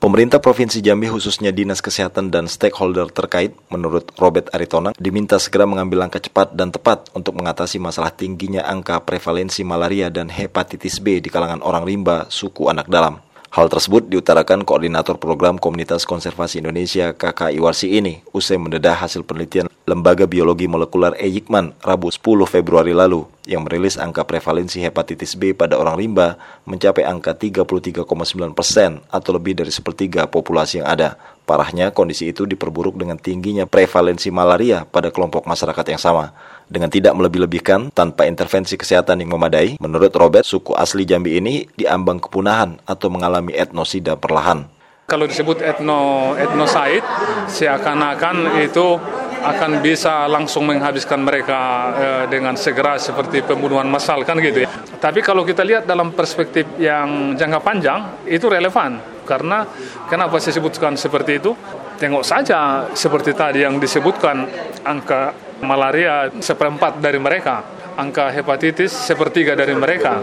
Pemerintah Provinsi Jambi khususnya Dinas Kesehatan dan stakeholder terkait, menurut Robert Aritonang, diminta segera mengambil langkah cepat dan tepat untuk mengatasi masalah tingginya angka prevalensi malaria dan hepatitis B di kalangan orang rimba suku anak dalam. Hal tersebut diutarakan Koordinator Program Komunitas Konservasi Indonesia KKI Warsi ini usai mendedah hasil penelitian Lembaga Biologi Molekuler Ejikman Rabu 10 Februari lalu yang merilis angka prevalensi hepatitis B pada orang rimba mencapai angka 33,9 persen atau lebih dari sepertiga populasi yang ada. Parahnya, kondisi itu diperburuk dengan tingginya prevalensi malaria pada kelompok masyarakat yang sama. Dengan tidak melebih-lebihkan, tanpa intervensi kesehatan yang memadai, menurut Robert, suku asli Jambi ini diambang kepunahan atau mengalami etnosida perlahan. Kalau disebut etno etnosaid, seakan-akan itu akan bisa langsung menghabiskan mereka eh, dengan segera seperti pembunuhan massal kan gitu ya. Tapi kalau kita lihat dalam perspektif yang jangka panjang itu relevan karena kenapa saya sebutkan seperti itu? Tengok saja seperti tadi yang disebutkan angka malaria seperempat dari mereka, angka hepatitis sepertiga dari mereka.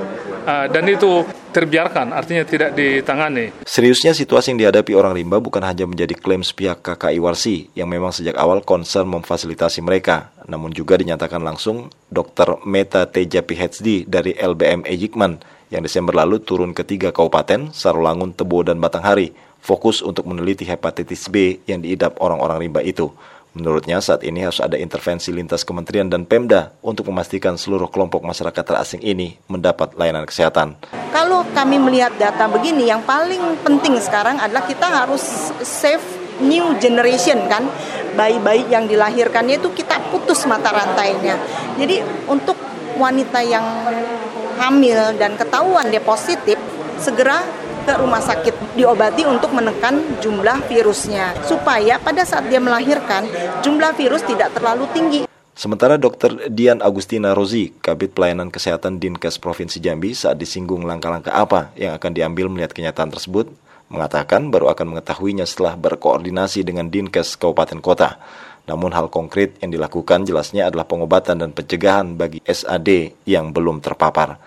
Uh, dan itu terbiarkan, artinya tidak ditangani. Seriusnya situasi yang dihadapi orang rimba bukan hanya menjadi klaim sepihak KKI Warsi yang memang sejak awal concern memfasilitasi mereka, namun juga dinyatakan langsung Dr. Meta Teja PhD dari LBM Ejikman yang Desember lalu turun ke tiga kabupaten, Sarulangun, Tebo, dan Batanghari, fokus untuk meneliti hepatitis B yang diidap orang-orang rimba itu. Menurutnya saat ini harus ada intervensi lintas kementerian dan Pemda untuk memastikan seluruh kelompok masyarakat terasing ini mendapat layanan kesehatan. Kalau kami melihat data begini, yang paling penting sekarang adalah kita harus save new generation kan. Bayi-bayi yang dilahirkannya itu kita putus mata rantainya. Jadi untuk wanita yang hamil dan ketahuan dia positif, segera ke rumah sakit diobati untuk menekan jumlah virusnya supaya pada saat dia melahirkan jumlah virus tidak terlalu tinggi. Sementara Dr. Dian Agustina Rozi, Kabit Pelayanan Kesehatan Dinkes Provinsi Jambi saat disinggung langkah-langkah apa yang akan diambil melihat kenyataan tersebut, mengatakan baru akan mengetahuinya setelah berkoordinasi dengan Dinkes Kabupaten Kota. Namun hal konkret yang dilakukan jelasnya adalah pengobatan dan pencegahan bagi SAD yang belum terpapar.